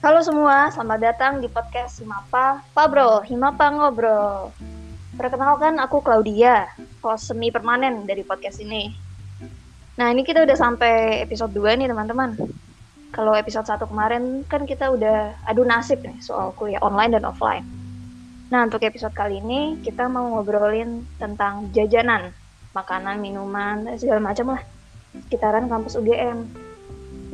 Halo semua, selamat datang di podcast Himapa Pabro, Himapa Ngobrol. Perkenalkan aku Claudia, host semi permanen dari podcast ini. Nah, ini kita udah sampai episode 2 nih, teman-teman. Kalau episode 1 kemarin kan kita udah adu nasib nih soal kuliah online dan offline. Nah, untuk episode kali ini kita mau ngobrolin tentang jajanan, makanan, minuman, segala macam lah sekitaran kampus UGM.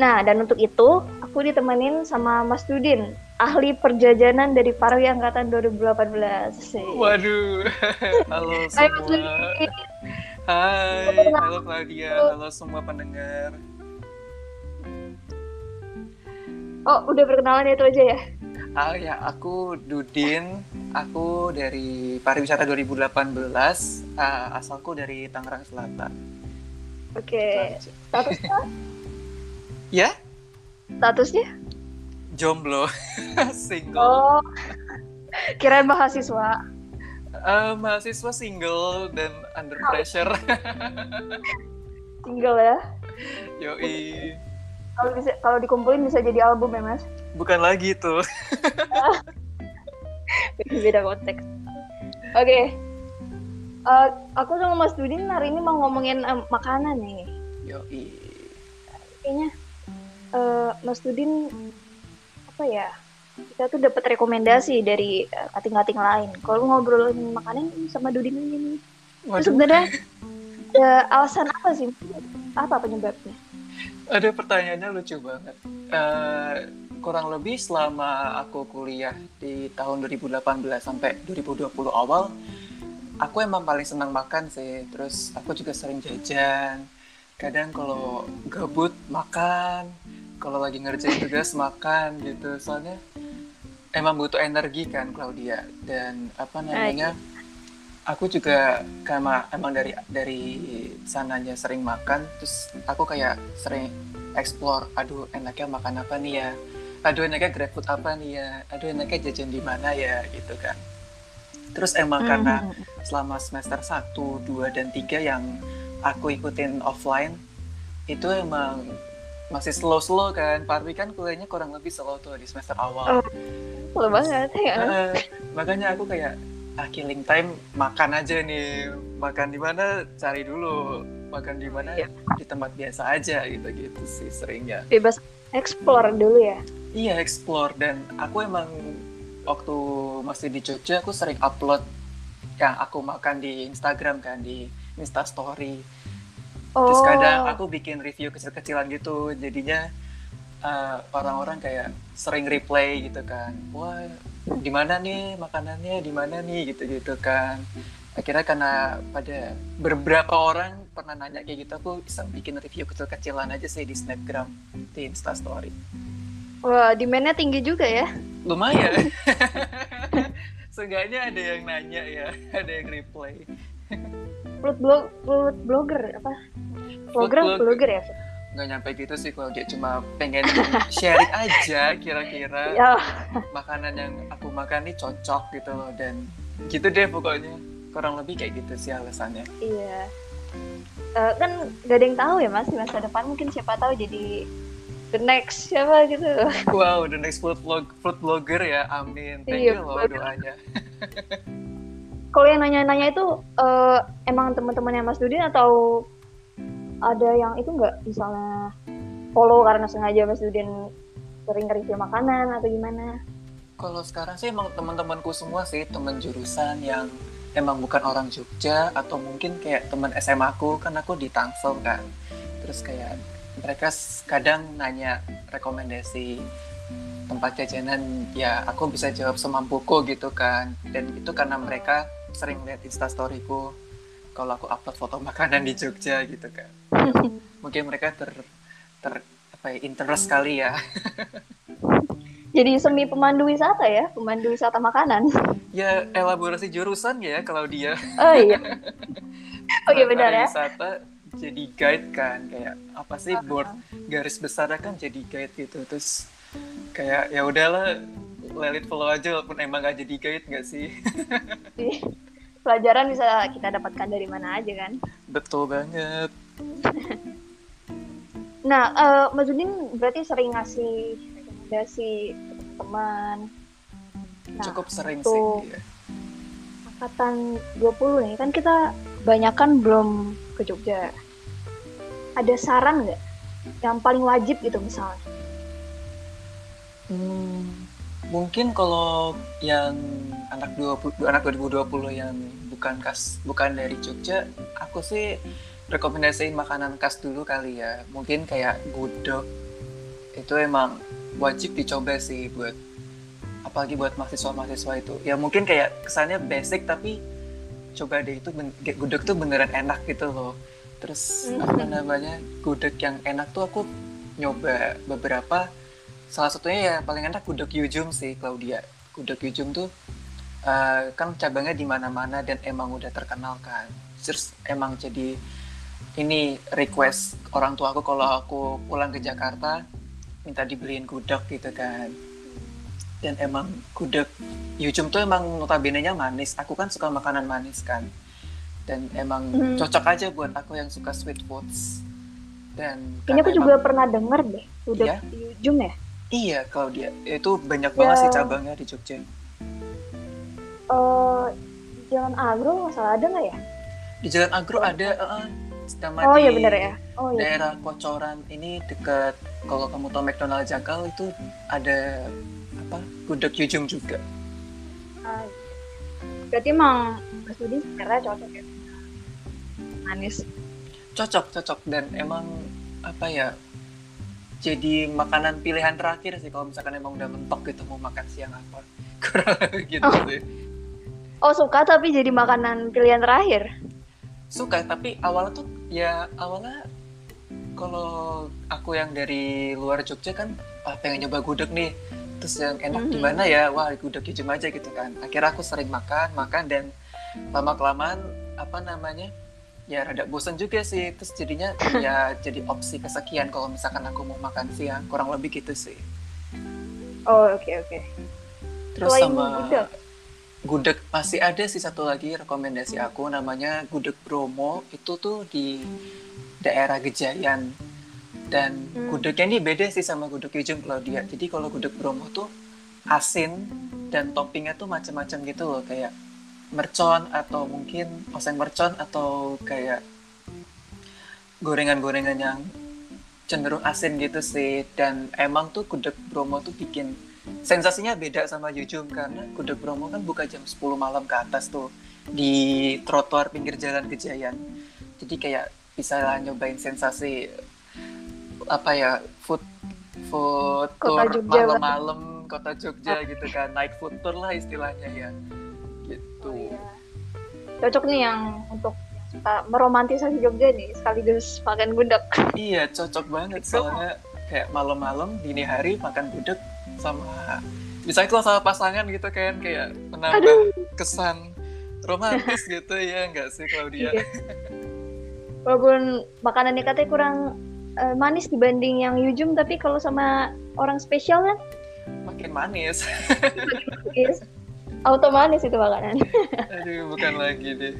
Nah, dan untuk itu aku ditemenin sama Mas Dudin, ahli perjajanan dari Parwi Angkatan 2018. Waduh, halo semua. Hai Mas Dudin. Hai, halo Claudia, halo semua pendengar. Oh, udah perkenalan itu aja ya? Ah ya, aku Dudin, aku dari Pariwisata 2018, uh, asalku dari Tangerang Selatan. Oke, aja. statusnya? Ya, Statusnya? jomblo, single. Oh, kirain mahasiswa. Eh, mahasiswa single dan under pressure. Single ya? Yoi, Kalau bisa kalau dikumpulin bisa jadi album ya, Mas? bukan lagi tuh. Beda konteks. Oke. Eh, aku sama Mas Dudin hari ini mau ngomongin eh, makanan nih. Yoi. kayaknya eh, Mas Dudin apa ya? Kita tuh dapat rekomendasi dari eh, kating-kating lain. Kalau ngobrolin makanan sama Dudin ini nih. Itu sebenarnya ada alasan apa sih? Apa penyebabnya? Ada pertanyaannya lucu banget. Eh, kurang lebih selama aku kuliah di tahun 2018 sampai 2020 awal, aku emang paling senang makan sih. Terus aku juga sering jajan. Kadang kalau gabut makan, kalau lagi ngerjain tugas makan gitu. Soalnya emang butuh energi kan Claudia. Dan apa namanya? Aku juga karena emang dari dari sananya sering makan, terus aku kayak sering explore, aduh enaknya makan apa nih ya, aduh enaknya grab food apa nih ya, aduh enaknya jajan di mana ya gitu kan. Terus emang karena Mhm. selama semester 1, 2, dan 3 yang aku ikutin offline, itu emang masih slow-slow kan. Parwi kan kuliahnya kurang lebih slow tuh di semester awal. Oh. Seru banget ya Eh, makanya aku kayak ah killing time makan aja nih makan di mana cari dulu makan di mana Iya. di tempat biasa aja gitu gitu sih seringnya bebas explore dulu ya iya explore dan aku emang waktu masih di Jogja aku sering upload yang aku makan di Instagram kan di Insta Story oh terus kadang aku bikin review kecil-kecilan gitu jadinya uh, orang-orang kayak sering replay gitu kan. Wah di mana nih makanannya? Di mana nih? gitu-gitu kan. Akhirnya karena pada beberapa orang pernah nanya kayak gitu aku bisa bikin review kecil-kecilan aja sih di snapgram di instastory wah demandnya tinggi juga ya? Lumayan. Seenggaknya ada yang nanya ya ada yang replay food blog food blogger apa? Blogger blog- blogger ya? Nggak nyampe gitu sih kalau dia cuma pengen sharing aja kira-kira. Ya. Makanan yang aku makan nih cocok gitu loh dan gitu deh pokoknya. Kurang lebih kayak gitu sih alasannya. Iya. Eh, kan gak ada yang tahu ya mas di masa depan mungkin siapa tahu jadi the next siapa gitu. wow the next food vlog food blogger ya. Amin. Thank Iya, you loh doanya Kalau yang nanya-nanya itu eh, emang teman-temannya Mas Dudin atau ada yang itu nggak misalnya follow karena sengaja Mas Dudin sering review makanan atau gimana? kalau sekarang sih emang teman-temanku semua sih teman jurusan yang emang bukan orang Jogja atau mungkin kayak teman SMA aku kan aku di Tangsel kan terus kayak mereka kadang nanya rekomendasi tempat jajanan ya aku bisa jawab semampuku gitu kan dan itu karena mereka sering lihat instastoryku kalau aku upload foto makanan di Jogja gitu kan mungkin mereka ter ter apa ya interest kali ya. Jadi semi pemandu wisata ya, pemandu wisata makanan. ya elaborasi jurusan ya kalau dia. Oh iya. Oh iya benar ya. wisata jadi guide kan kayak apa sih board garis besarnya kan jadi guide gitu. Terus kayak ya udahlah let it flow aja walaupun emang gak jadi guide nggak sih Pelajaran bisa kita dapatkan dari mana aja kan. betul banget Nah, eh Mas Udin berarti sering ngasih rekomendasi teman. Nah, Cukup sering tuh. sih. Iya. angkatan 20 nih kan kita banyakan belum ke Jogja. Ada saran nggak yang paling wajib gitu misalnya? Hmm, mungkin kalau yang anak 20 anak 2020 yang bukan khas bukan dari Jogja, aku sih rekomendasiin makanan khas dulu kali ya. Mungkin kayak gudeg. Itu emang wajib dicoba sih buat apalagi buat mahasiswa-mahasiswa itu. Ya mungkin kayak kesannya basic tapi coba deh itu gudeg tuh beneran enak gitu loh. Terus Hmm. apa namanya? Gudeg yang enak tuh aku nyoba beberapa salah satunya ya paling enak gudeg Yujum sih Claudia gudeg Yujum tuh eh, kan cabangnya di mana-mana dan emang udah terkenal kan terus emang jadi ini request orang tua aku kalau aku pulang ke Jakarta minta dibeliin gudeg gitu kan dan emang gudeg Yujum tuh emang notabene-nya manis aku kan suka makanan manis kan dan emang Hmm. cocok aja buat aku yang suka sweet foods dan Kayaknya aku juga emang- pernah denger deh, Iya? di ujung ya. Iya, Claudia. Itu banyak banget Ya. sih cabangnya di Jogja. Eh di Jalan Agro masalah ada nggak ya? Di Jalan Agro ada eh, nama Oh di iya bener ya. Oh iya. daerah Kocoran ini dekat kalau kamu tahu McDonald Jagal itu ada apa? Gudeg Yujum juga. Iya. Berarti emang Mas Budi sebenarnya cocok ya. Manis. Cocok, cocok dan emang apa ya? Jadi makanan pilihan terakhir sih kalau misalkan emang udah mentok gitu mau makan siang apa. Kurang gitu Oh. sih. Oh suka tapi jadi makanan pilihan terakhir. suka tapi awalnya tuh ya awalnya kalau aku yang dari luar Jogja kan ah, pengen nyoba gudeg nih terus yang enak di Mhm. mana ya wah gudeg Yujum aja gitu kan akhirnya aku sering makan makan dan lama kelamaan apa namanya ya rada bosan juga sih. Terus jadinya ya jadi opsi kesekian kalau misalkan aku mau makan siang. Kurang lebih gitu sih. Oh oke oke. terus Selain sama gudeg? gudeg. Masih ada sih satu lagi rekomendasi aku namanya gudeg Bromo. Itu tuh di daerah Gejayan. Dan Hmm. gudegnya ini beda sih sama gudeg Yujum Claudia. Jadi kalau gudeg Bromo tuh asin dan toppingnya tuh macam-macam gitu loh. Kayak mercon atau mungkin oseng mercon atau kayak gorengan-gorengan yang cenderung asin gitu sih. Dan emang tuh gudeg Bromo tuh bikin sensasinya beda sama Yujum karena gudeg Bromo kan buka jam 10 malam ke atas tuh di trotoar pinggir jalan Gejayan jadi kayak bisa lah nyobain sensasi apa ya food food tour malam-malam kota Jogja gitu kan. Naik food tour lah istilahnya ya gitu Oh, iya. Cocok nih yang untuk suka meromantisasi Jogja nih sekaligus makan gudeg. Iya, cocok banget soalnya kayak malam-malam dini hari makan gudeg sama misalnya kalau sama pasangan gitu kan kayak menambah Aduh. kesan romantis gitu ya enggak sih Claudia? Iya. Walaupun makanannya katanya kurang eh, manis dibanding yang Yujum, tapi kalau sama orang spesial kan Makin manis. Auto manis itu makanan. Aduh, bukan lagi deh.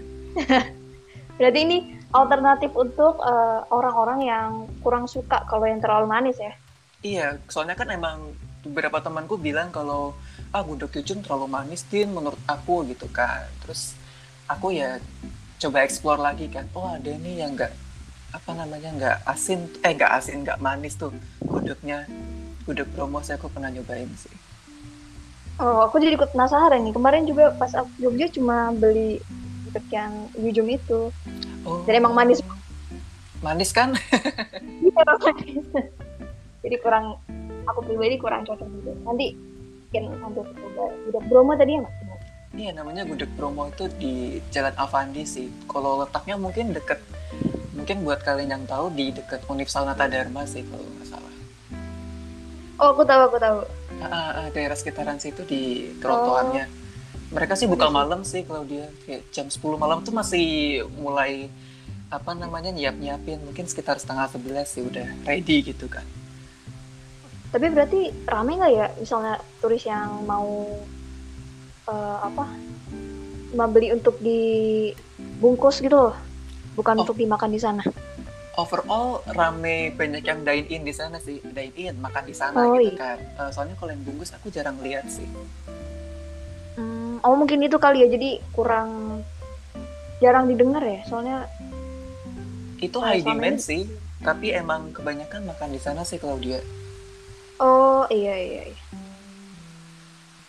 Berarti ini alternatif untuk eh, orang-orang yang kurang suka kalau yang terlalu manis ya. Iya, soalnya kan emang beberapa temanku bilang kalau ah gudeg Yujum terlalu manis din menurut aku gitu kan. Terus aku ya coba explore lagi kan. Oh ada nih yang enggak apa namanya nggak asin eh nggak asin nggak manis tuh gudegnya gudeg promo saya aku pernah nyobain sih Oh, aku jadi ikut penasaran nih. Kemarin juga pas aku Jogja cuma beli gudeg yang Yujum itu. oh Dan emang manis. manis kan Iya, manis. jadi kurang, aku pribadi kurang cocok gitu. Nanti mungkin nanti aku coba gudeg Bromo tadi ya mas? iya namanya gudeg promo itu di Jalan Avandi sih kalau letaknya mungkin deket mungkin buat kalian yang tahu di deket Univ Salnata Dharma sih kalau nggak salah Oh, aku tahu, aku tahu. Ah, ah, ah, daerah sekitaran situ di trotoarnya. Mereka sih buka malam sih kalau dia kayak jam 10 malam tuh masih mulai apa namanya nyiap-nyiapin mungkin sekitar setengah sebelas sih udah ready gitu kan. Tapi berarti rame nggak ya misalnya turis yang mau eh, apa membeli untuk dibungkus gitu loh, bukan Oh. untuk dimakan di sana. Overall rame banyak yang dine in di sana sih. Dine in makan di sana Oh, gitu kan. Eh, soalnya kalau yang bungkus aku jarang lihat sih. Hmm, oh mungkin itu kali ya, jadi kurang jarang didengar ya, soalnya itu high demand ini- sih. Tapi emang kebanyakan makan di sana sih kalau dia Oh iya iya. iya.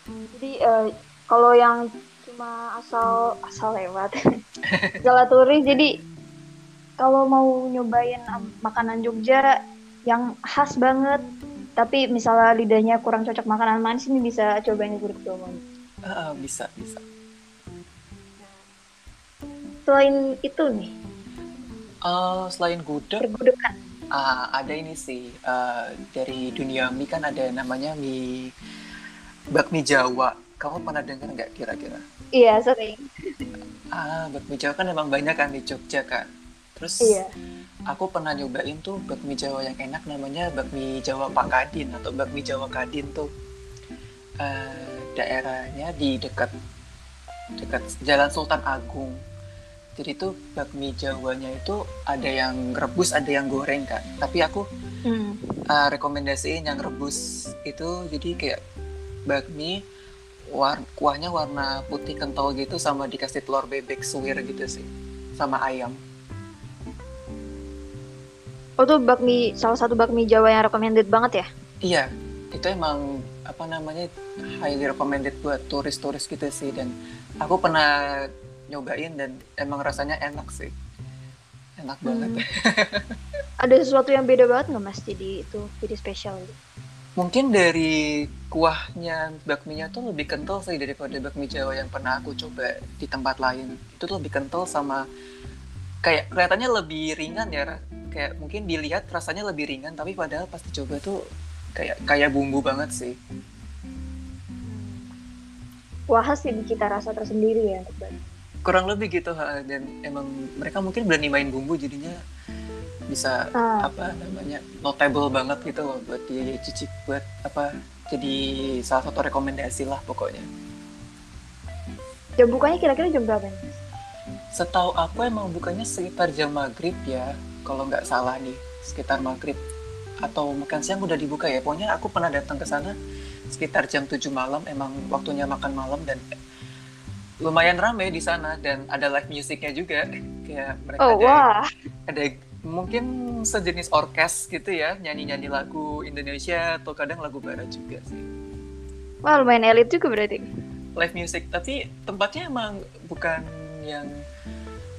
Jadi eh, kalau yang cuma asal asal lewat, jalan turis, jadi kalau mau nyobain makanan Jogja yang khas banget, tapi misalnya lidahnya kurang cocok makanan manis ini bisa cobain Gudeg Bromo. Ah, bisa bisa Selain itu nih, Eh, selain gudeg bergudeg kan? ah, ada ini sih eh, dari dunia mie kan ada namanya mie bakmi Jawa kamu pernah dengar nggak kira-kira Iya sering. ah bakmi Jawa kan emang banyak kan di Jogja kan terus Iya. aku pernah nyobain tuh bakmi Jawa yang enak namanya bakmi Jawa Pak Kadin atau bakmi Jawa Kadin tuh. Eh, daerahnya di dekat dekat Jalan Sultan Agung. Jadi tuh bakmi Jawanya itu ada yang rebus ada yang goreng kan tapi aku Hmm. uh, rekomendasiin yang rebus itu. Jadi kayak bakmi war kuahnya warna putih kental gitu sama dikasih telur bebek suwir gitu sih sama ayam Oh tuh bakmi salah satu bakmi Jawa yang recommended banget ya? iya itu emang apa namanya highly recommended buat turis-turis gitu sih dan aku pernah nyobain dan emang rasanya enak sih enak banget Hmm. Ada sesuatu yang beda banget nggak mas jadi itu jadi spesial gitu? Mungkin dari kuahnya bakminya tuh lebih kental sih daripada bakmi Jawa yang pernah aku coba di tempat lain. Itu tuh lebih kental sama kayak kelihatannya lebih ringan ya. Kayak mungkin dilihat rasanya lebih ringan tapi padahal pas dicoba tuh kayak kayak bumbu banget sih. Wah khas jadi cita rasa tersendiri ya. Kurang lebih gitu ha. dan emang mereka mungkin berani main bumbu jadinya bisa Ah, apa namanya notable banget gitu loh buat dicicip buat apa jadi salah satu rekomendasi lah pokoknya. jam bukanya kira-kira jam berapa nih? Setahu aku emang bukannya sekitar jam maghrib ya, kalau nggak salah nih, sekitar maghrib atau makan siang udah dibuka ya. Pokoknya aku pernah datang ke sana sekitar jam 7 malam, emang waktunya makan malam dan lumayan rame di sana dan ada live musiknya juga. Kayak mereka Oh ada, wah, ada mungkin sejenis orkes gitu ya, nyanyi-nyanyi lagu Indonesia atau kadang lagu barat juga sih. wah lumayan elit juga berarti. live music tapi tempatnya emang bukan yang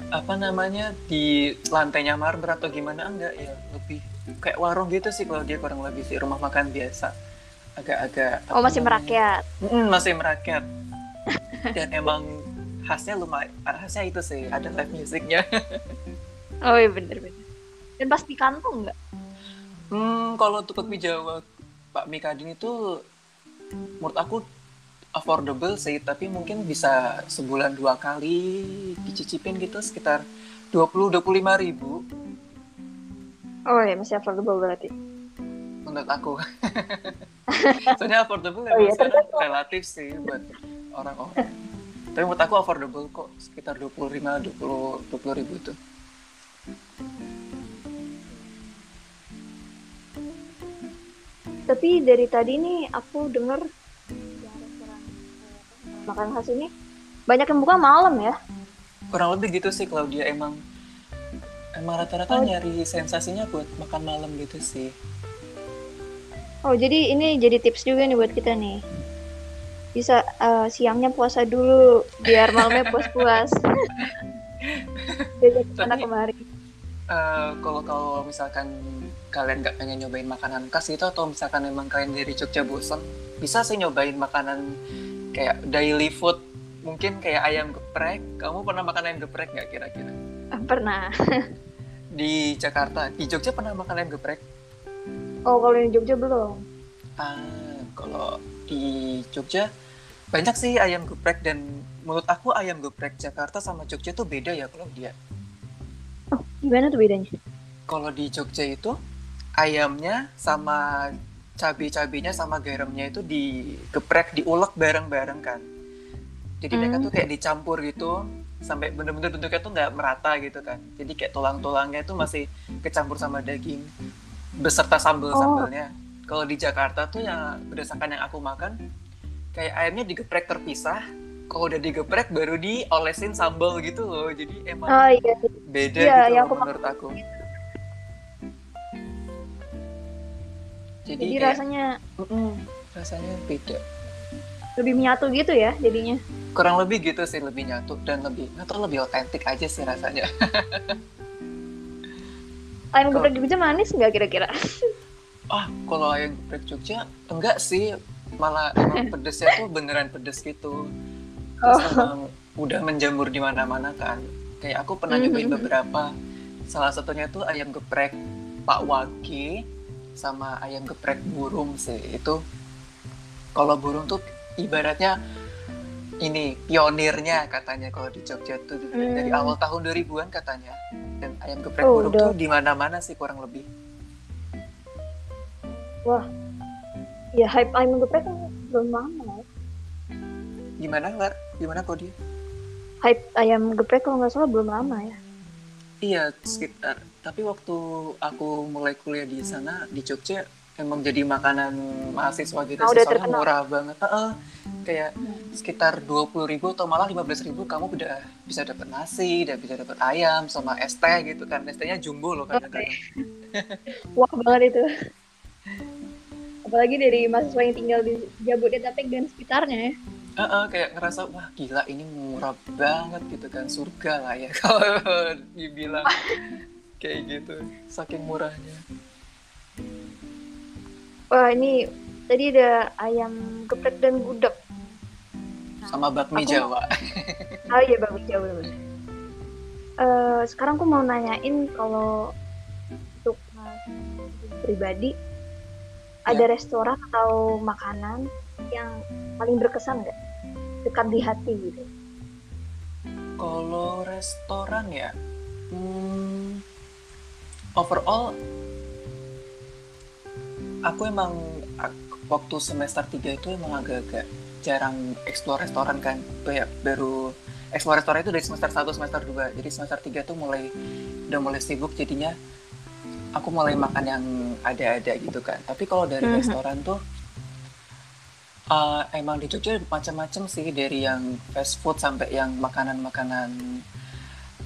apa namanya di lantainya marmer atau gimana enggak ya lebih kayak warung gitu sih kalau dia kurang lebih sih rumah makan biasa agak-agak Oh masih namanya? merakyat. Mm, masih merakyat dan emang khasnya lumayan khasnya itu sih ada live musiknya Oh iya bener-bener. Dan pasti kantong nggak? hmm kalau untuk bakmi Jawa Pak Mikadin itu menurut aku affordable sih tapi mungkin bisa sebulan dua kali dicicipin gitu sekitar 20 25 ribu Oh iya masih affordable berarti. menurut aku soalnya affordable Oh tergantung. relatif sih buat orang-orang tapi menurut aku affordable kok sekitar 25 20 20 ribu itu Tapi dari tadi nih aku denger eh, makan khas ini banyak yang buka malam ya. kurang lebih gitu sih kalau dia emang emang rata-rata Oh. nyari sensasinya buat makan malam gitu sih Oh jadi ini jadi tips juga nih buat kita nih. Bisa eh, siangnya puasa dulu biar malamnya puas-puas. Jadi anak kemarin. Eh, kalau kalau misalkan kalian nggak pengen nyobain makanan khas gitu atau misalkan emang kalian dari Jogja bosan bisa sih nyobain makanan kayak daily food mungkin kayak ayam geprek kamu pernah makan ayam geprek nggak kira-kira Ah, pernah. di Jakarta di Jogja pernah makan ayam geprek Oh kalau di Jogja belum. ah kalau di Jogja banyak sih ayam geprek dan menurut aku ayam geprek Jakarta sama Jogja tuh beda ya kalau dia Oh gimana tuh bedanya? kalau di Jogja itu ayamnya sama cabai-cabainya sama garamnya itu digeprek diulek bareng-bareng kan. Jadi mereka Hmm. tuh kayak dicampur gitu sampai bener-bener bentuknya tuh nggak merata gitu kan. Jadi kayak tulang-tulangnya tuh masih kecampur sama daging beserta sambel-sambelnya. Kalau di Jakarta tuh yang berdasarkan yang aku makan kayak ayamnya digeprek terpisah kalau udah digeprek baru diolesin sambal gitu loh. Jadi emang Oh iya. beda Iya, gitu loh aku menurut aku jadi, Jadi kayak, rasanya mm-mm, rasanya beda lebih menyatu gitu ya jadinya. kurang lebih gitu sih lebih nyatu dan lebih nggak tahu lebih otentik aja sih rasanya Ayam geprek Jogja manis nggak kira-kira? ah kalau ayam geprek Jogja enggak sih malah emang pedesnya tuh beneran pedes gitu terus Oh. emang udah menjamur di mana-mana kan kayak aku pernah Mhm. nyobain beberapa salah satunya tuh ayam geprek Pak Wage sama ayam geprek burung sih itu kalau burung tuh ibaratnya ini pionirnya katanya kalau di Jogja tuh dari Hmm. awal tahun 2000-an katanya dan ayam geprek Oh, burung udah. tuh di mana-mana sih kurang lebih Ya hype ayam geprek kan belum lama ya. gimana Lar? gimana kok dia Hype ayam geprek kalau nggak salah belum lama ya. Iya, sekitar. Tapi waktu aku mulai kuliah di sana di Jogja emang jadi makanan mahasiswa gitu sih, udah soalnya terkenal. murah banget. Heeh. kayak sekitar 20.000 ribu atau malah 15.000 ribu kamu udah bisa dapat nasi, udah bisa dapat ayam sama es teh gitu kan. Es tehnya jumbo loh kadang-kadang. Wah banget itu. Apalagi dari mahasiswa yang tinggal di Jabodetabek dan sekitarnya ya. Heeh, kayak ngerasa wah gila ini murah banget gitu kan surga lah ya kalau dibilang kayak gitu saking murahnya. Wah ini tadi ada ayam geprek dan gudeg. Sama bakmi Aku- Jawa. Oh iya jauh bagus. Eh, sekarang aku mau nanyain kalau untuk pribadi ada restoran atau makanan yang paling berkesan nggak dekat di hati gitu? Kalau restoran ya, hmm, overall aku emang ak- waktu semester 3 itu emang agak-agak jarang explore restoran kan. Kayak baru explore restoran itu dari semester 1 semester 2. Jadi semester 3 tuh mulai udah mulai sibuk jadinya aku mulai makan yang ada-ada gitu kan. Tapi kalau dari Mhm. restoran tuh uh, emang di Jogja macam-macam sih dari yang fast food sampai yang makanan-makanan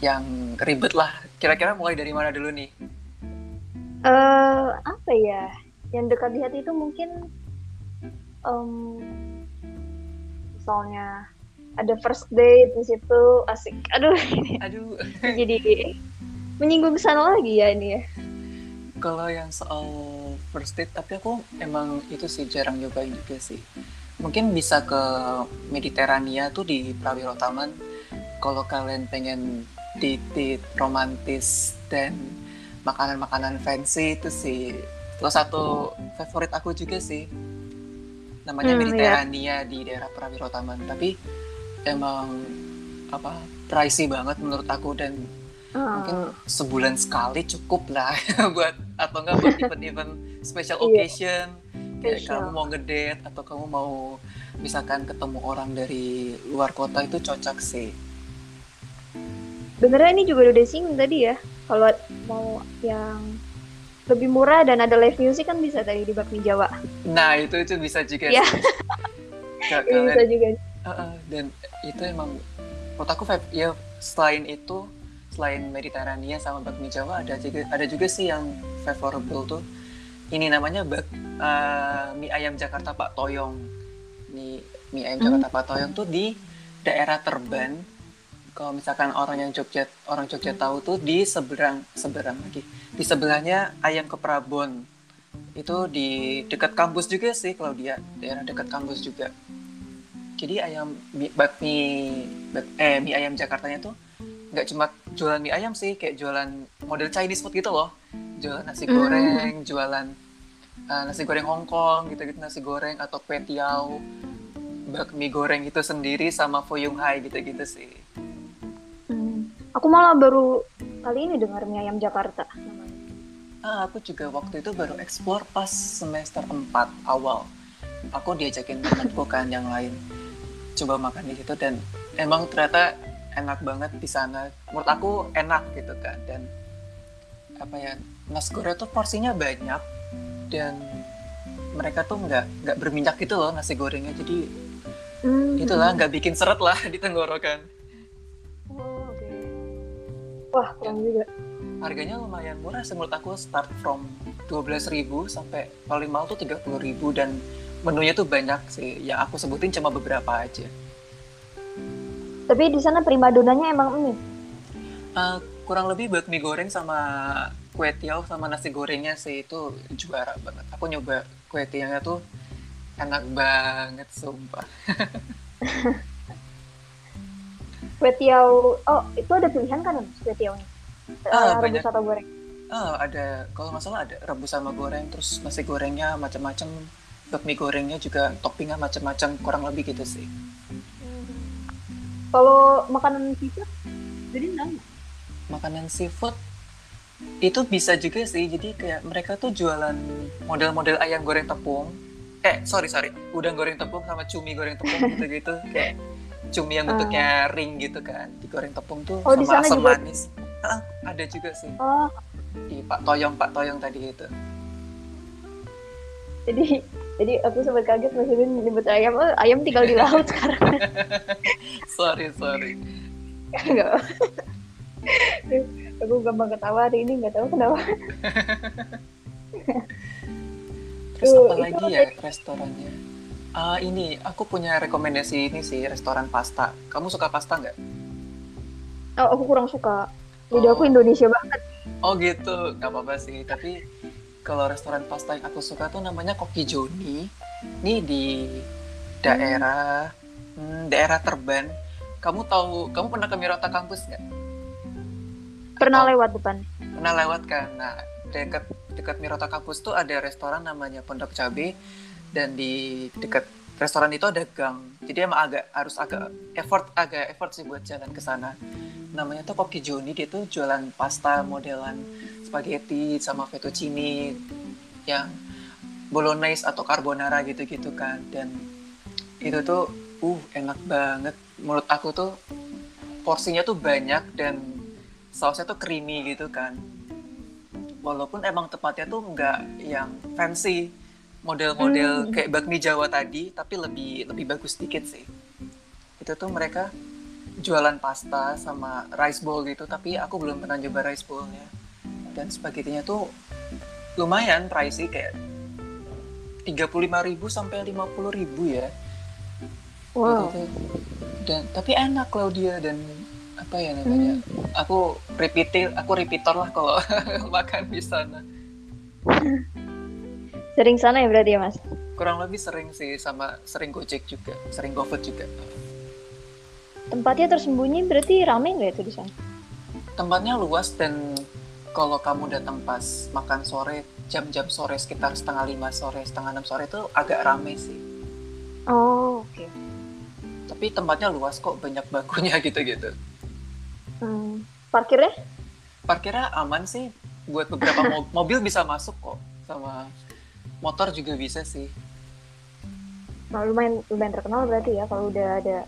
yang ribet lah. Kira-kira mulai dari mana dulu nih? Eh apa ya? Yang dekat di hati itu mungkin em, misalnya ada first date di situ asik. Aduh, Aduh, jadi menyinggung sana lagi ya ini ya. kalau yang soal first date, tapi aku emang itu sih jarang nyobain juga sih. Mungkin bisa ke Mediterania tuh di Prawiro Taman. Kalau kalian pengen date romantis dan makanan-makanan fancy itu sih salah satu favorit aku juga sih. Namanya Hmm, Mediterania di daerah Prawiro Taman. Tapi emang apa pricey banget menurut aku dan mungkin Ah, sebulan sekali cukup lah buat atau enggak buat event-event special Iya. occasion kayak Special. kamu mau ngedate atau kamu mau misalkan ketemu orang dari luar kota itu cocok sih Benernya ini juga udah disinggung tadi ya. Kalau mau yang lebih murah dan ada live music kan bisa tadi di Bakmi Jawa. nah itu itu bisa juga Iya. Ka- Ini bisa juga. Heeh, dan itu emang menurut aku vibe- ya selain itu selain Mediterania sama bakmi Jawa ada juga ada juga sih yang favorable tuh ini namanya bak eh, mie ayam Jakarta Pak Toyong. Mie mie ayam Hmm. Jakarta Pak Toyong tuh di daerah Terban. Kalau misalkan orang yang Jogja orang Jogja tahu tuh di seberang seberang lagi. Di sebelahnya ayam ke Prabon itu di dekat kampus juga sih Claudia. Daerah dekat kampus juga. Jadi ayam mie, bakmi bak- eh mie ayam Jakartanya tuh nggak cuma jualan mie ayam sih kayak jualan model Chinese food gitu loh. Jualan nasi Hmm. goreng jualan uh, nasi goreng Hongkong gitu gitu nasi goreng atau kue tiao bakmi goreng itu sendiri sama foyung hai gitu gitu sih Hmm. Aku malah baru kali ini dengar mie ayam Jakarta. namanya. ah, aku juga waktu itu baru explore pas semester 4 awal aku diajakin temanku kan yang lain coba makan di situ dan emang ternyata enak banget di sana menurut aku enak gitu kan dan apa ya nasi goreng tuh porsinya banyak dan mereka tuh nggak nggak berminyak gitu loh nasi gorengnya jadi Hmm. itulah nggak bikin seret lah di tenggorokan Oh, oke. Wah, keren juga. harganya lumayan murah sih menurut aku start from 12.000 sampai paling mahal tuh 30.000 dan menunya tuh banyak sih yang aku sebutin cuma beberapa aja Tapi di sana primadonanya emang mie. Eh, kurang lebih buat mie goreng sama kue tiaw sama nasi gorengnya sih itu juara banget aku nyoba kue tiawnya tuh enak banget sumpah Kue tiaw, oh itu ada pilihan kan kue tiawnya? Ah, banyak. rebus atau goreng? Ah, ada kalau nggak salah ada rebus sama goreng terus nasi gorengnya macam-macam buat mie gorengnya juga toppingnya macam-macam kurang lebih gitu sih Kalau makanan seafood, jadi enggak. makanan seafood itu bisa juga sih jadi kayak mereka tuh jualan model-model ayam goreng tepung. Eh sorry sorry. Udang goreng tepung sama cumi goreng tepung gitu-gitu. Kayak cumi yang bentuknya ring gitu kan. Digoreng tepung tuh Oh, sama asam juga- manis. Ah, ada juga sih. Oh, di Pak Toyong Pak Toyong tadi itu. Jadi jadi aku sempat kaget Mas Udin nyebut ayam, oh, ayam tinggal di laut sekarang. sorry sorry. Enggak. Aku gampang ketawa hari ini nggak tahu kenapa. terus apa lagi ya restorannya Ah, ini aku punya rekomendasi ini sih restoran pasta kamu suka pasta nggak Oh, aku kurang suka. Aku Oh. Indonesia banget. Oh gitu, nggak apa-apa sih. Tapi kalau restoran pasta yang aku suka tuh namanya Koki Joni. Ini di daerah hmm, daerah Terban. Kamu tahu, kamu pernah ke Mirota kampus nggak? Pernah Atau- lewat depan. Pernah lewat kan? Nah, dekat dekat Mirota kampus tuh ada restoran namanya Pondok Cabe dan di dekat restoran itu ada gang. Jadi emang agak harus agak effort agak effort sih buat jalan ke sana. Namanya tuh Koki Joni, dia tuh jualan pasta modelan spaghetti sama fettuccine yang bolognese atau carbonara gitu-gitu kan. Dan itu tuh uh enak banget. Menurut aku tuh porsinya tuh banyak dan sausnya tuh creamy gitu kan. Walaupun emang tempatnya tuh nggak yang fancy model-model Hmm. kayak bakmi Jawa tadi tapi lebih lebih bagus dikit sih. Itu tuh mereka jualan pasta sama rice bowl gitu tapi aku belum pernah coba rice bowlnya. Dan spagettinya tuh lumayan pricey kayak 35.000 sampai 50.000 ya. Wow. Gitu dan tapi enak Claudia dan apa ya namanya aku repeater aku repeater lah kalau makan di sana Sering sana ya berarti ya Mas? kurang lebih sering sih sama sering gojek juga sering gofood juga Tempatnya tersembunyi berarti rame nggak itu di sana? tempatnya luas dan kalau kamu datang pas makan sore jam-jam sore sekitar setengah lima sore setengah enam sore itu agak rame sih Oh, oke. tapi tempatnya luas kok banyak bangkunya gitu-gitu Hmm. Parkirnya? parkirnya aman sih. Buat beberapa mo- mobil bisa masuk kok. Sama motor juga bisa sih. Nah, lumayan lumayan terkenal berarti ya kalau udah ada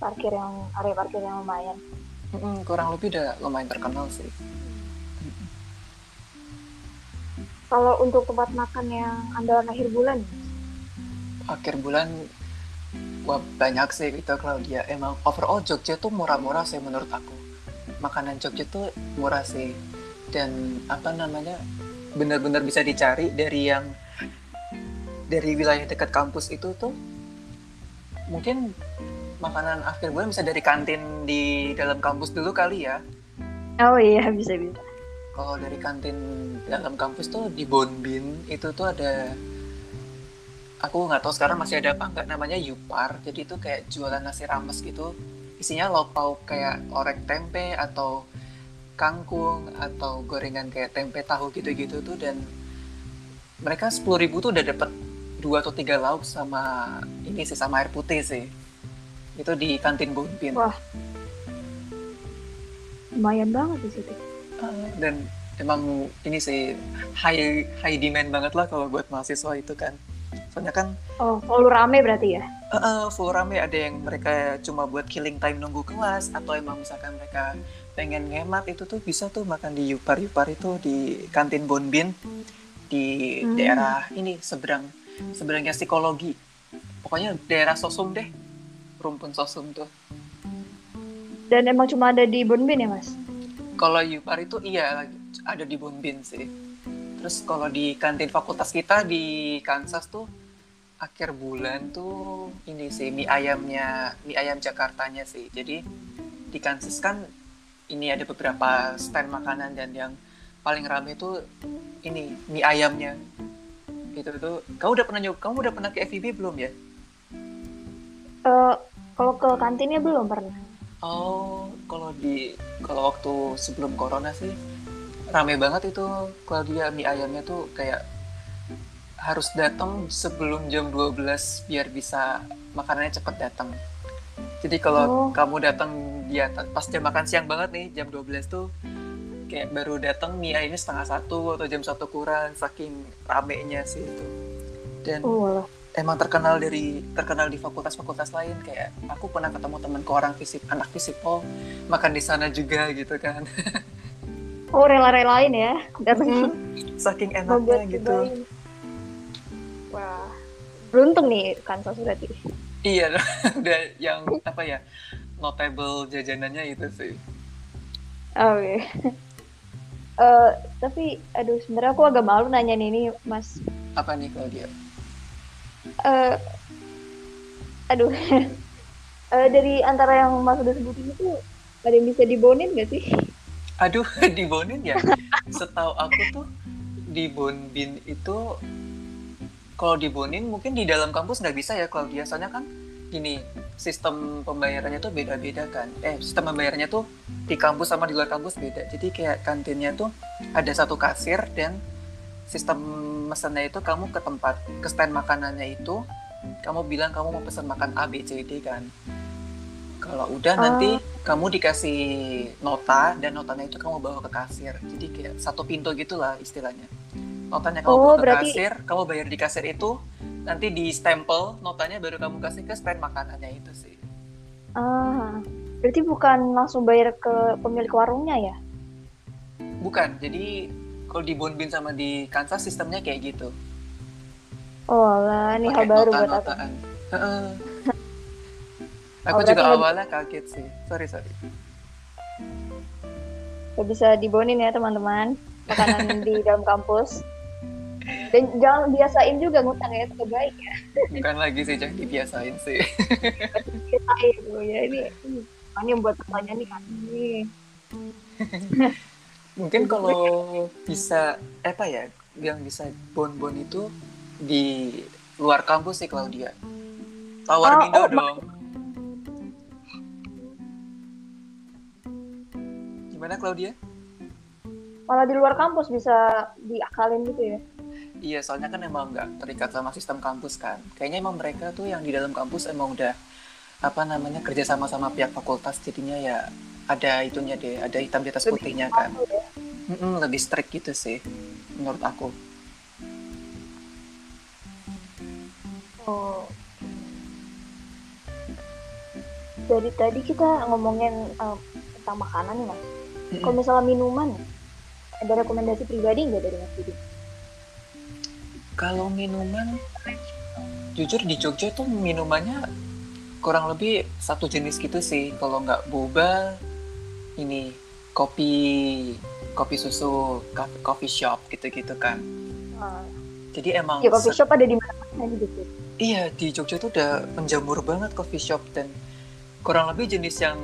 parkir yang area parkir yang lumayan. Mm-mm, kurang lebih udah lumayan terkenal sih. Kalau untuk tempat makan yang andalan akhir bulan, akhir bulan wah banyak sih. Itu Claudia. Emang overall Jogja tuh murah-murah sih menurut aku makanan Jogja tuh murah sih. Dan apa namanya benar-benar bisa dicari dari yang dari wilayah dekat kampus itu tuh mungkin makanan akhir bulan bisa dari kantin di dalam kampus dulu kali ya. Oh iya bisa bisa. kalau dari kantin dalam kampus tuh di Bonbin itu tuh ada aku nggak tahu sekarang masih ada apa nggak namanya Yupar. Jadi itu kayak jualan nasi rames gitu isinya lauk pauk kayak orek tempe atau kangkung atau gorengan kayak tempe tahu gitu-gitu tuh dan mereka sepuluh ribu tuh udah dapet dua atau tiga lauk sama ini sih sama air putih sih itu di kantin Bonbin Wah. Lumayan banget di situ. Uh, dan emang ini sih high high demand banget lah kalau buat mahasiswa itu kan soalnya kan Oh, selalu rame berarti ya? Uh, full rame. Ada yang mereka cuma buat killing time nunggu kelas atau emang misalkan mereka pengen ngemat itu tuh bisa tuh makan di Yupar Yupar itu di kantin Bonbin di hmm. daerah ini seberang seberangnya psikologi. Pokoknya daerah Sosum deh rumpun Sosum tuh. Dan emang cuma ada di Bonbin ya mas? Kalau Yupar itu iya ada di Bonbin sih. Terus kalau di kantin fakultas kita di Kansas tuh akhir bulan tuh ini sih mie ayamnya mie ayam Jakartanya sih. Jadi di Kansas kan ini ada beberapa stand makanan dan yang paling rame itu ini mie ayamnya. Itu tuh kamu udah pernah nyoba kamu udah pernah ke FIB belum ya? Uh, kalau ke kantinnya belum pernah. Oh kalau di kalau waktu sebelum corona sih rame banget itu kalau dia mie ayamnya tuh kayak harus datang sebelum jam 12 biar bisa makanannya cepet datang. Jadi kalau oh. kamu datang dia pas jam makan siang banget nih jam 12 tuh kayak baru datang mie ini setengah satu atau jam satu kurang saking ramenya sih itu. Dan oh. emang terkenal dari terkenal di fakultas-fakultas lain kayak aku pernah ketemu temanku orang fisik anak fisik oh makan di sana juga gitu kan. oh rela-relain ya datang. Hmm, saking enaknya gitu. Wah, beruntung nih Kansas berarti. Iya, udah yang apa ya notable jajanannya itu sih. Oke. Okay. uh, eh, tapi aduh sebenarnya aku agak malu nanya ini Mas. Apa nih Claudia? Uh, aduh. uh, dari antara yang Mas udah sebutin itu ada yang bisa dibonin gak sih? Aduh, dibonin ya. Setahu aku tuh di Bonbin itu kalau di Bonin mungkin di dalam kampus nggak bisa ya kalau biasanya kan gini sistem pembayarannya tuh beda-beda kan. Eh sistem pembayarannya tuh di kampus sama di luar kampus beda. Jadi kayak kantinnya tuh ada satu kasir dan sistem mesennya itu kamu ke tempat ke stand makanannya itu kamu bilang kamu mau pesan makan A B C D kan. Kalau udah uh. nanti oh. kamu dikasih nota dan notanya itu kamu bawa ke kasir. Jadi kayak satu pintu gitulah istilahnya notanya kamu oh, ke berarti... kasir. Kamu bayar di kasir itu nanti di stempel notanya baru kamu kasih ke stand makanannya itu sih. Ah berarti bukan langsung bayar ke pemilik warungnya ya? Bukan jadi kalau di Bonbin sama di Kansas sistemnya kayak gitu. Oh lah ini hal baru buat aku. aku oh, juga awalnya kaget sih. Sorry sorry. Gak bisa dibonin ya teman-teman makanan di dalam kampus dan jangan biasain juga ngutang ya itu baik ya. Bukan lagi sih jangan dibiasain sih. Biasain ya ini ini buat pertanyaan nih kan mungkin kalau bisa apa ya yang bisa bon-bon itu di luar kampus sih Claudia. Tawar oh, Mindo oh, dong. Gimana Claudia? Malah di luar kampus bisa diakalin gitu ya Iya, soalnya kan emang nggak terikat sama sistem kampus kan. Kayaknya emang mereka tuh yang di dalam kampus emang udah apa namanya kerja sama sama pihak fakultas jadinya ya ada itunya deh, ada hitam di atas putihnya kan. Ya? Mm -mm, lebih strict gitu sih, menurut aku. Oh. Dari tadi kita ngomongin uh, tentang makanan nih mas. Mm -mm. Kalau misalnya minuman, ada rekomendasi pribadi nggak dari mas Didi? Kalau minuman, jujur di Jogja tuh minumannya kurang lebih satu jenis gitu sih. Kalau nggak boba, ini kopi kopi susu coffee shop gitu-gitu kan. Hmm. Jadi emang. Ya coffee shop ada di mana gitu? Iya di Jogja tuh udah menjamur banget coffee shop dan kurang lebih jenis yang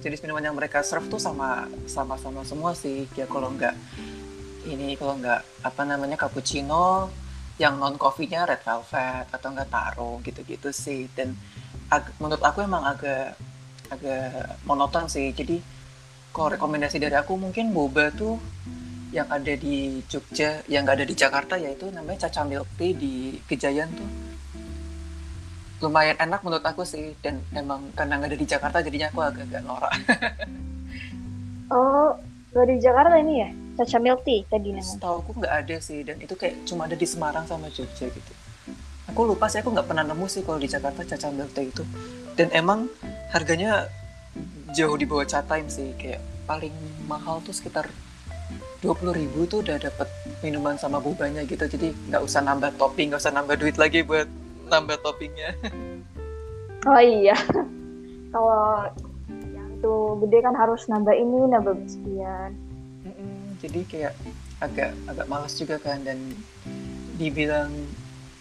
jenis minuman yang mereka serve tuh sama sama sama semua sih. Ya kalau nggak ini kalau nggak apa namanya cappuccino yang non coffee-nya red velvet atau enggak taro gitu-gitu sih. Dan menurut aku emang agak agak monoton sih. Jadi kalau rekomendasi dari aku mungkin boba tuh yang ada di Jogja yang nggak ada di Jakarta yaitu namanya Caca Milk Tea di Kejayan tuh. Lumayan enak menurut aku sih dan emang karena nggak ada di Jakarta jadinya aku agak-agak norak. Oh nggak di Jakarta ini ya Caca Milk Tea tadi namanya. Setahu aku nggak ada sih dan itu kayak cuma ada di Semarang sama Jogja gitu. aku lupa sih aku nggak pernah nemu sih kalau di Jakarta cacang latte itu. Dan emang harganya jauh di bawah time sih kayak paling mahal tuh sekitar dua puluh ribu tuh udah dapet minuman sama bubanya gitu. Jadi nggak usah nambah topping nggak usah nambah duit lagi buat nambah toppingnya. Oh iya. Kalau yang itu gede kan harus nambah ini nambah sekian jadi kayak agak agak malas juga kan dan dibilang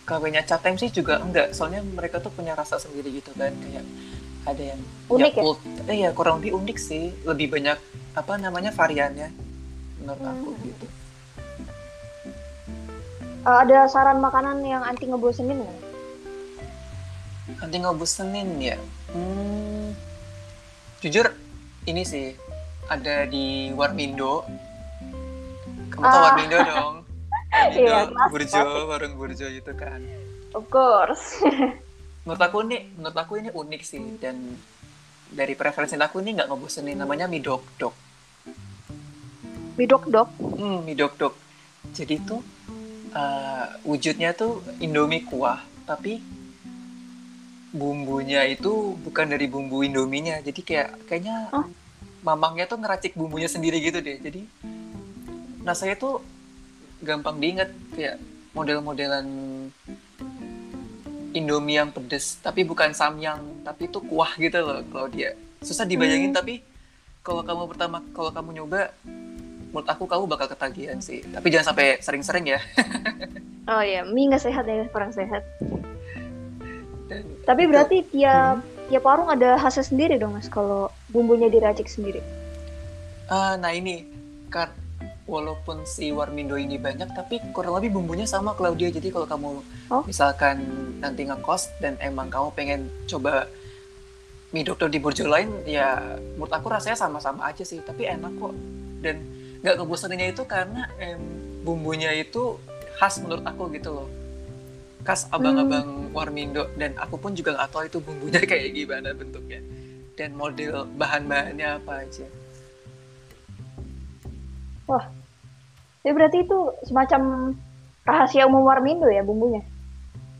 kawinnya chat time sih juga enggak. Soalnya mereka tuh punya rasa sendiri gitu kan kayak ada yang unik ya, ya? Eh, ya kurang lebih unik sih. Lebih banyak apa namanya variannya menurut hmm. aku gitu. Uh, ada saran makanan yang anti ngebosenin nggak? Anti ngebosenin ya? Hmm, jujur ini sih ada di Warmindo kamu tahu ah. Warmindo dong. Warmindo iya, Burjo warung Burjo itu kan. Of course. Menurut aku ini menurut aku ini unik sih dan dari preferensi aku ini nggak ngebosenin namanya mie dok dok mie dok dok hmm mie dok dok jadi tuh uh, wujudnya tuh indomie kuah tapi bumbunya itu bukan dari bumbu indominya jadi kayak kayaknya huh? mamangnya tuh ngeracik bumbunya sendiri gitu deh. Jadi nah saya tuh gampang diingat kayak model-modelan Indomie yang pedes tapi bukan samyang tapi itu kuah gitu loh kalau dia susah dibayangin hmm. tapi kalau kamu pertama kalau kamu nyoba menurut aku kamu bakal ketagihan sih. Tapi jangan sampai sering-sering ya. Oh ya mie nggak sehat ya kurang sehat. Dan tapi itu, berarti tiap hmm. tiap warung ada khasnya sendiri dong mas kalau bumbunya diracik sendiri? Uh, nah ini walaupun si Warmindo ini banyak tapi kurang lebih bumbunya sama Claudia. Jadi kalau kamu oh? misalkan nanti ngekos dan emang kamu pengen coba mie dokter di Burjo lain ya menurut aku rasanya sama-sama aja sih. Tapi enak kok. Dan nggak kebosannya itu karena em, bumbunya itu khas menurut aku gitu loh. Khas abang-abang hmm. Warmindo. Dan aku pun juga nggak tahu itu bumbunya kayak gimana bentuknya. Dan model bahan-bahannya apa aja. Wah Ya berarti itu semacam rahasia umum Warmindo ya bumbunya?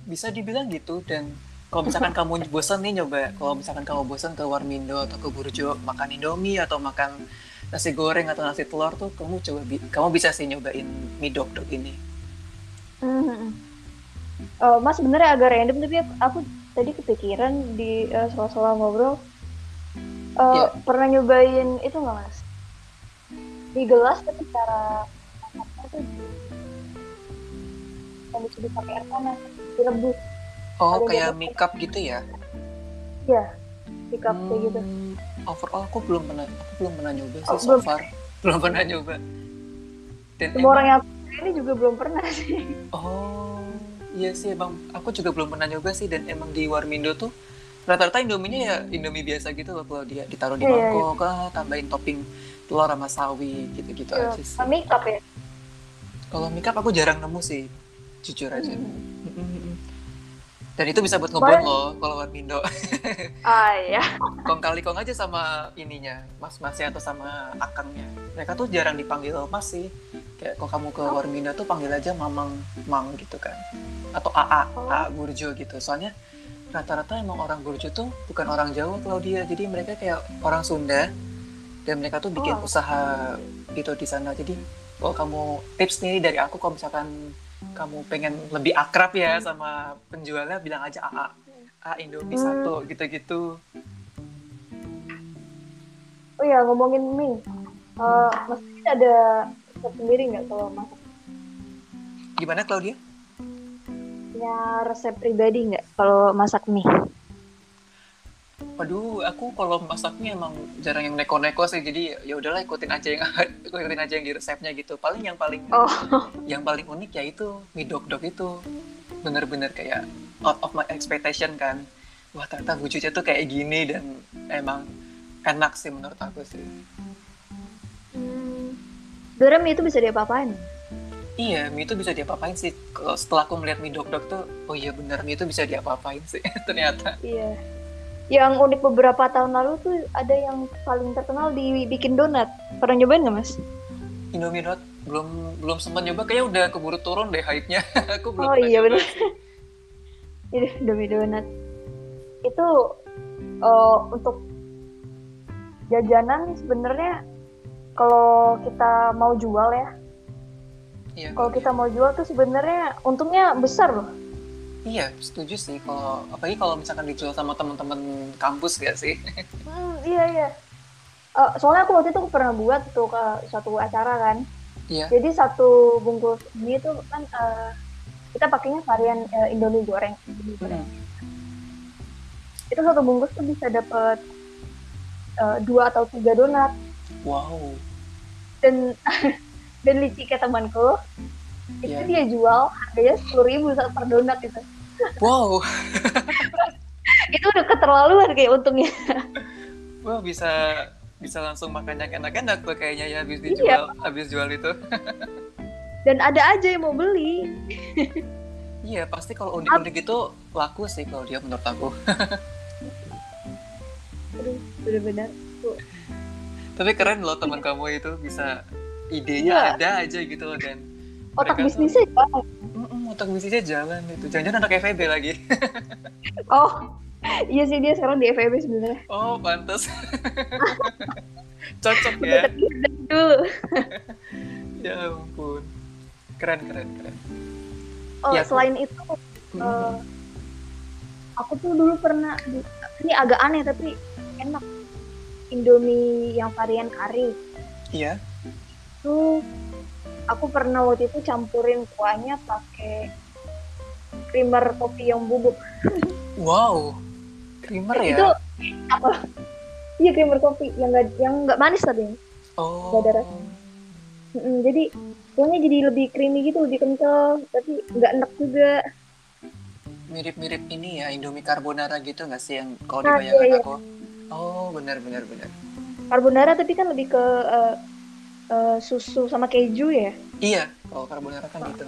Bisa dibilang gitu dan kalau misalkan kamu bosan nih nyoba, kalau misalkan kamu bosan ke Warmindo atau ke Burjo makan Indomie atau makan nasi goreng atau nasi telur tuh kamu coba kamu bisa sih nyobain mie dok dok ini. Mm-hmm. Oh, mas sebenarnya agak random tapi aku tadi kepikiran di uh, soal-soal ngobrol uh, eh, yeah. pernah nyobain itu nggak mas? Di gelas tapi cara tuh yang disebut pakai air panas direbus oh Ada kayak makeup gitu ya iya makeup hmm, kayak gitu overall aku belum pernah aku belum pernah nyoba sih oh, so belum. far belum pernah nyoba dan semua orang yang ini juga belum pernah sih oh iya sih emang aku juga belum pernah nyoba sih dan emang di Warmindo tuh rata-rata Indominya ya Indomie biasa gitu loh kalau dia ditaruh di yeah, mangkok yeah. tambahin topping telur sama sawi gitu-gitu yeah, aja sih. Makeup ya? Kalau makeup aku jarang nemu sih, jujur aja. Hmm. Dan itu bisa buat ngebon loh kalau Mindo. Ah iya. kong kali kong aja sama ininya, mas-masnya atau sama akangnya. Mereka tuh jarang dipanggil mas sih. Kayak kalau kamu ke oh. Warmindo tuh panggil aja mamang, mang gitu kan. Atau AA, oh. AA Burjo gitu. Soalnya rata-rata emang orang Burjo tuh bukan orang Jawa kalau dia. Jadi mereka kayak orang Sunda dan mereka tuh bikin oh. usaha gitu di sana. Jadi kalau kamu tips nih dari aku kalau misalkan kamu pengen lebih akrab ya sama penjualnya bilang aja AA A. Indomie hmm. satu gitu-gitu. Oh ya ngomongin mie uh, mesti ada resep sendiri nggak kalau masak? Gimana Claudia? Punya resep pribadi nggak kalau masak mie Waduh, aku kalau masaknya emang jarang yang neko-neko sih. Jadi ya udahlah ikutin aja yang ikutin aja yang di resepnya gitu. Paling yang paling oh. yang paling unik ya itu mie dok dok itu. Bener-bener kayak out of my expectation kan. Wah ternyata wujudnya tuh kayak gini dan emang enak sih menurut aku sih. Hmm. Mie itu bisa diapa-apain? Iya, mie itu bisa diapa-apain sih. Kalau setelah aku melihat mie dok dok tuh, oh iya bener mie itu bisa diapa-apain sih ternyata. Iya yang unik beberapa tahun lalu tuh ada yang paling terkenal dibikin donat. Pernah nyobain nggak mas? Indomie donat belum belum sempat nyoba kayaknya udah keburu turun deh hype-nya. aku belum Oh iya benar. Ini demi donat. Itu uh, untuk jajanan sebenarnya kalau kita mau jual ya. Iya. Kalau kita mau jual tuh sebenarnya untungnya besar loh. Iya, setuju sih. Kalau apalagi kalau misalkan dijual sama teman-teman kampus gak sih? Hmm, iya iya. Uh, soalnya aku waktu itu aku pernah buat tuh ke suatu acara kan. Iya. Jadi satu bungkus ini tuh kan uh, kita pakainya varian uh, Indomie goreng. Indomie goreng. Hmm. Itu satu bungkus tuh bisa dapat uh, dua atau tiga donat. Wow. Dan dan licik kayak temanku itu Iya. dia jual harganya sepuluh ribu per donat itu. Wow. itu udah keterlaluan kayak untungnya. Wah bisa bisa langsung makan yang enak-enak tuh kayaknya ya habis Iya. dijual habis jual itu. Dan ada aja yang mau beli. Iya pasti kalau unik-unik itu laku sih kalau dia menurut aku. Aduh, bener-bener. Tapi keren loh teman kamu itu bisa idenya Iya. ada aja gitu loh dan Otak mereka tuh- bisnisnya ya. Mm-mm, otak bisnisnya jalan itu. Jangan-jangan anak FEB lagi. Oh, iya sih dia sekarang di FEB sebenarnya. Oh pantas. Cocok ya. dulu. Ya ampun. Keren keren keren. Oh, Ya, aku- selain itu, Mm. eh, aku tuh dulu pernah ini agak aneh tapi enak. Indomie yang varian kari. Iya. Tuh aku pernah waktu itu campurin kuahnya pakai creamer kopi yang bubuk. Wow. Creamer ya. Itu apa? Iya creamer kopi yang nggak yang nggak manis tapi. Oh. nggak ada rasa. Mm-mm, jadi kuahnya jadi lebih creamy gitu, lebih kental, tapi nggak enak juga. Mirip-mirip ini ya Indomie carbonara gitu nggak sih yang kalau Nah, dibayangkan iya, iya. aku? Oh benar benar benar. Carbonara tapi kan lebih ke eh, eh, susu sama keju ya. Iya. Kalau carbonara kan gitu.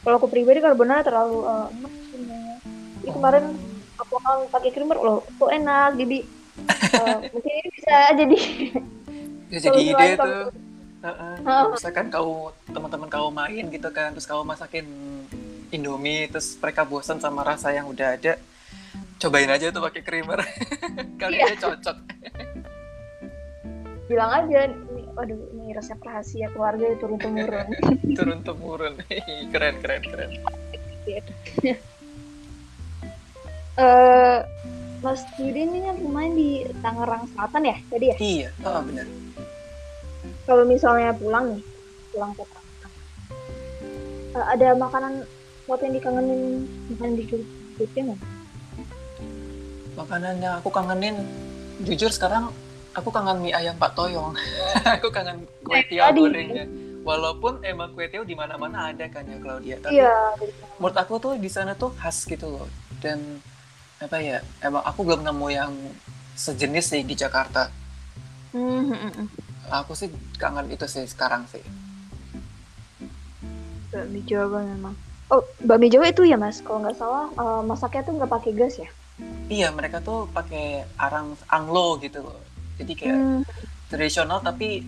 Kalau aku pribadi carbonara terlalu eh, enak sebenarnya. Jadi Oh. kemarin aku akan pakai creamer loh, kok enak jadi eh, mungkin ini bisa jadi Ya jadi ide tuh. kalau- Heeh. Heeh. Misalkan kau teman-teman kau main gitu kan, terus kau masakin Indomie, terus mereka bosan sama rasa yang udah ada, cobain aja tuh pakai creamer. Kali Iya. ini cocok. bilang aja ini waduh ini resep rahasia keluarga turun temurun. Turun temurun. keren keren keren. Eh Mas Yudi ini kan rumahnya di Tangerang Selatan ya tadi ya? Iya, oh, benar. Kalau misalnya pulang nih, pulang ke Tangerang, eh, ada makanan buat yang dikangenin makanan di Jogja nggak? Makanan yang aku kangenin, jujur sekarang aku kangen mie ayam Pak Toyong. aku kangen kue tiaw gorengnya. Walaupun emang kue tiaw di mana-mana ada kan ya Claudia, tapi Iya. menurut aku tuh di sana tuh khas gitu loh. Dan apa ya, emang aku belum nemu yang sejenis sih di Jakarta. Hmm, hmm, hmm. Aku sih kangen itu sih sekarang sih. Bakmi Jawa memang. Oh, bakmi Jawa itu ya mas? Kalau nggak salah eh, masaknya tuh nggak pakai gas ya? Iya, mereka tuh pakai arang anglo gitu loh. Jadi kayak Hmm, tradisional tapi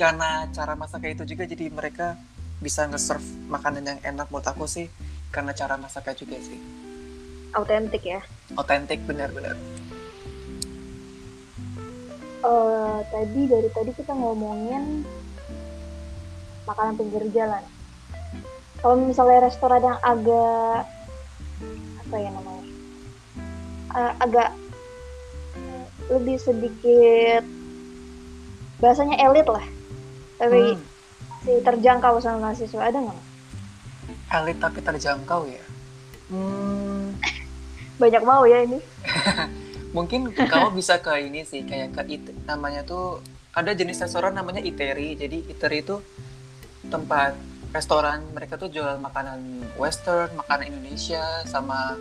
karena cara masaknya itu juga jadi mereka bisa nge-serve makanan yang enak menurut aku sih karena cara masaknya juga sih autentik ya. otentik benar-benar Eh, tadi dari tadi kita ngomongin makanan pinggir jalan. Kalau misalnya restoran yang agak apa ya namanya, Eh, agak lebih sedikit bahasanya elit lah, tapi Hmm, masih terjangkau sama mahasiswa ada nggak? elit tapi terjangkau ya? Hmm, Banyak mau ya ini. mungkin kamu bisa ke ini sih kayak ke it namanya tuh ada jenis restoran namanya iteri. Jadi iteri itu tempat restoran mereka tuh jual makanan western makanan Indonesia sama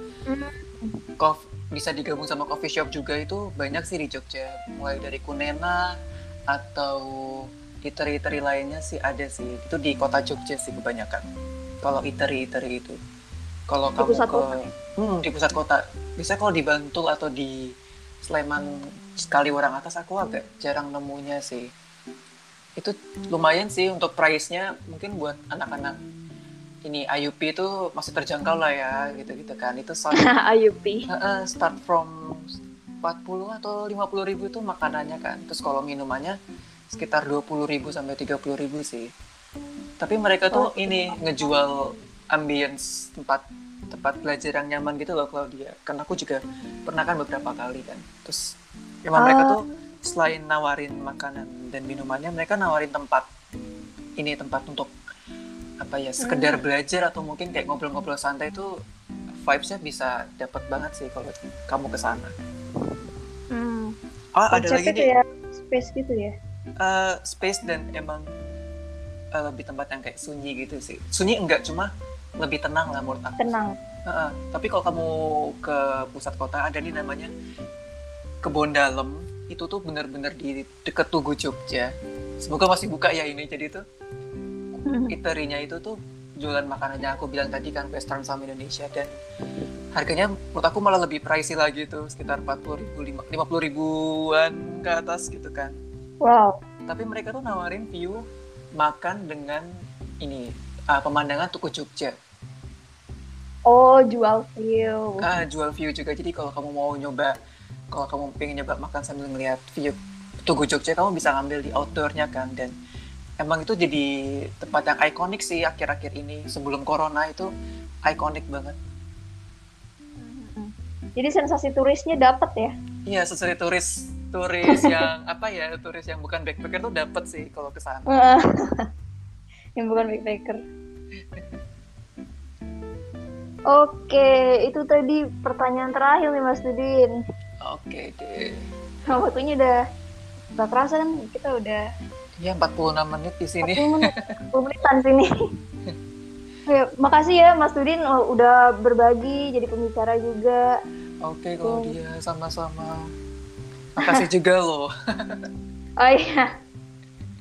kof bisa digabung sama coffee shop juga itu banyak sih di Jogja. Mulai dari Kunena atau iteri-iteri lainnya sih ada sih. Itu di kota Jogja sih kebanyakan. Kalau iteri-iteri itu. Kalau kamu pusat ke kota? Hmm, di pusat kota. Bisa kalau di Bantul atau di Sleman sekali orang atas aku agak jarang nemunya sih. Itu lumayan sih untuk price-nya mungkin buat anak-anak ini IUP itu masih terjangkau lah ya gitu-gitu kan. Itu start, IUP uh, start from 40 atau 50 ribu itu makanannya kan. Terus kalau minumannya sekitar 20 ribu sampai 30 ribu sih. Tapi mereka tuh Oh. ini ngejual ambience tempat tempat belajar yang nyaman gitu loh Claudia. Kan aku juga pernah kan beberapa kali kan. Terus emang mereka Ah. tuh selain nawarin makanan dan minumannya mereka nawarin tempat ini tempat untuk apa ya sekedar belajar atau mungkin kayak ngobrol-ngobrol santai itu vibes-nya bisa dapat banget sih kalau kamu ke sana. hmm. Oh, ada lagi nih kayak space gitu ya eh, space dan emang eh, lebih tempat yang kayak sunyi gitu sih. Sunyi enggak cuma lebih tenang lah menurut aku. tenang Heeh. tapi kalau kamu ke pusat kota ada nih namanya kebon dalam itu tuh bener-bener di deket Tugu Jogja. Semoga masih buka ya ini jadi tuh eatery-nya itu tuh jualan makanannya aku bilang tadi kan Western sama Indonesia dan harganya menurut aku malah lebih pricey lagi tuh sekitar 40 ribu, 50 ribuan ke atas gitu kan. Wow. Tapi mereka tuh nawarin view makan dengan ini ah, pemandangan Tugu Jogja. Oh jual view. Ah, jual view juga. Jadi kalau kamu mau nyoba kalau kamu pengen nyoba makan sambil ngeliat view Tugu Jogja kamu bisa ngambil di outdoornya kan dan emang itu jadi tempat yang ikonik sih akhir-akhir ini sebelum corona itu ikonik banget. Hmm. jadi sensasi turisnya dapat ya? Iya sesuai turis turis yang apa ya turis yang bukan backpacker tuh dapat sih kalau ke sana. Yang bukan backpacker. Oke, itu tadi pertanyaan terakhir nih Mas Dudin. oke deh. Waktunya udah gak kerasa kan? Kita udah ya 46 menit di sini 40 menit, 10 menitan sini. Ya, makasih ya Mas Dudin oh, udah berbagi jadi pembicara juga. oke kalau dia sama-sama makasih juga loh Oh iya.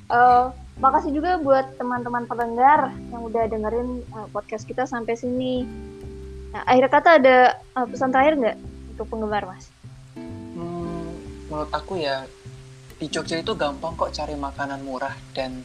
Eh, makasih juga buat teman-teman pendengar yang udah dengerin eh, podcast kita sampai sini. Nah, akhir kata ada eh, pesan terakhir nggak untuk penggemar Mas? Hmm, menurut aku ya di Jogja itu gampang kok cari makanan murah dan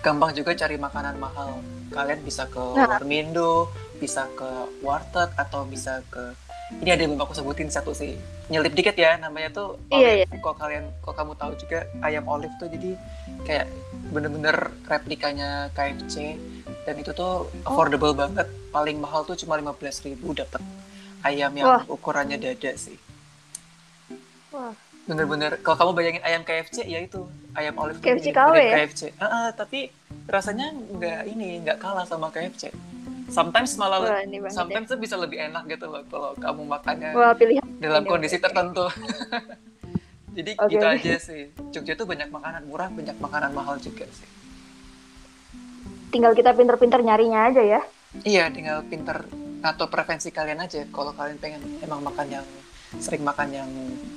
gampang juga cari makanan mahal. Kalian bisa ke Nah. Warmindo, bisa ke Warteg atau bisa ke ini ada yang belum aku sebutin satu sih nyelip dikit ya namanya tuh Iya, olive. Kalau kalian kalau kamu tahu juga ayam olive tuh jadi kayak bener-bener replikanya KFC dan itu tuh affordable banget. Paling mahal tuh cuma 15.000 ribu dapat ayam yang Wah. ukurannya dada sih Wah, bener-bener. Kalau kamu bayangin ayam KFC ya itu. Ayam olive KFC KW ya? KFC ah, tapi rasanya nggak ini nggak kalah sama KFC sometimes malah wah ya. sometimes tuh bisa lebih enak gitu loh kalau kamu makannya Wah pilihan dalam kondisi tertentu. Jadi Oke, gitu aja sih. Jogja tuh banyak makanan murah banyak makanan mahal juga sih. Tinggal kita pinter-pinter nyarinya aja ya. iya tinggal pinter atau preferensi kalian aja. Kalau kalian pengen emang makan yang sering makan yang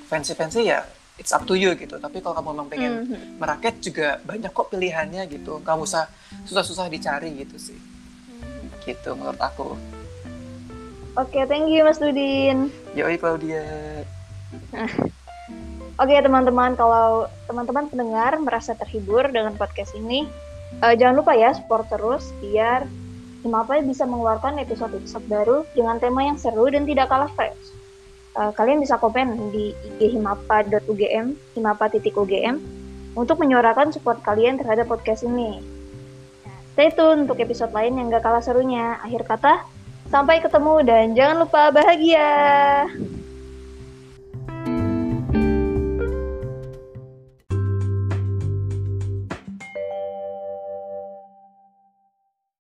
fancy-fancy ya it's up to you gitu tapi kalau kamu emang pengen Mhm. meraket juga banyak kok pilihannya gitu nggak usah susah-susah dicari gitu sih gitu menurut aku Oke, thank you Mas Dudin. yoi Claudia Oke teman-teman, kalau teman-teman pendengar merasa terhibur dengan podcast ini, eh, jangan lupa ya support terus biar Himapa bisa mengeluarkan episode-episode baru dengan tema yang seru dan tidak kalah fresh. Eh, kalian bisa komen di IG himapa.ugm, himapa.ugm, untuk menyuarakan support kalian terhadap podcast ini. Stay tune untuk episode lain yang gak kalah serunya. Akhir kata, sampai ketemu dan jangan lupa bahagia.